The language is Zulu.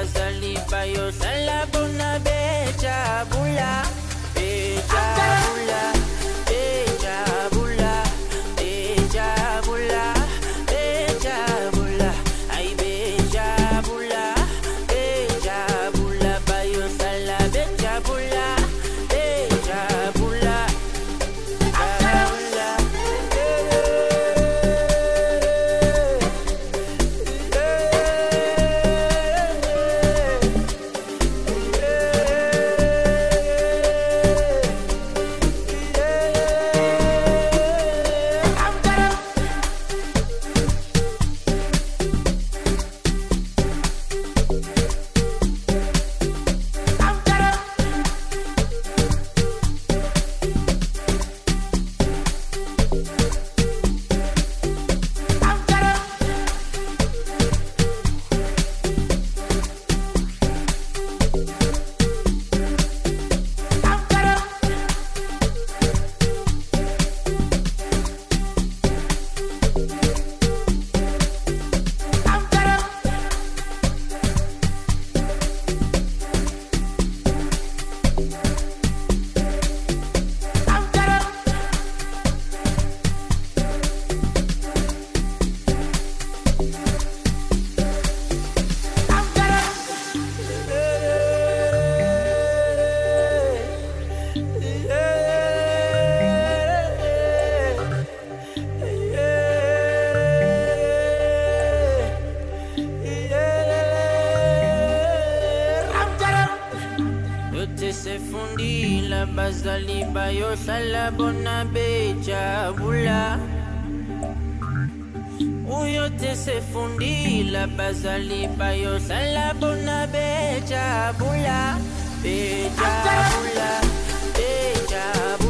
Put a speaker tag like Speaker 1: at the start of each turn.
Speaker 1: bazali bayohlala bona bejabula bejabula yote sefundile bazali bayohlala bona bejabula. Uyote sefundile bazali bayohlala bona bejabula. Bejabula bejabula.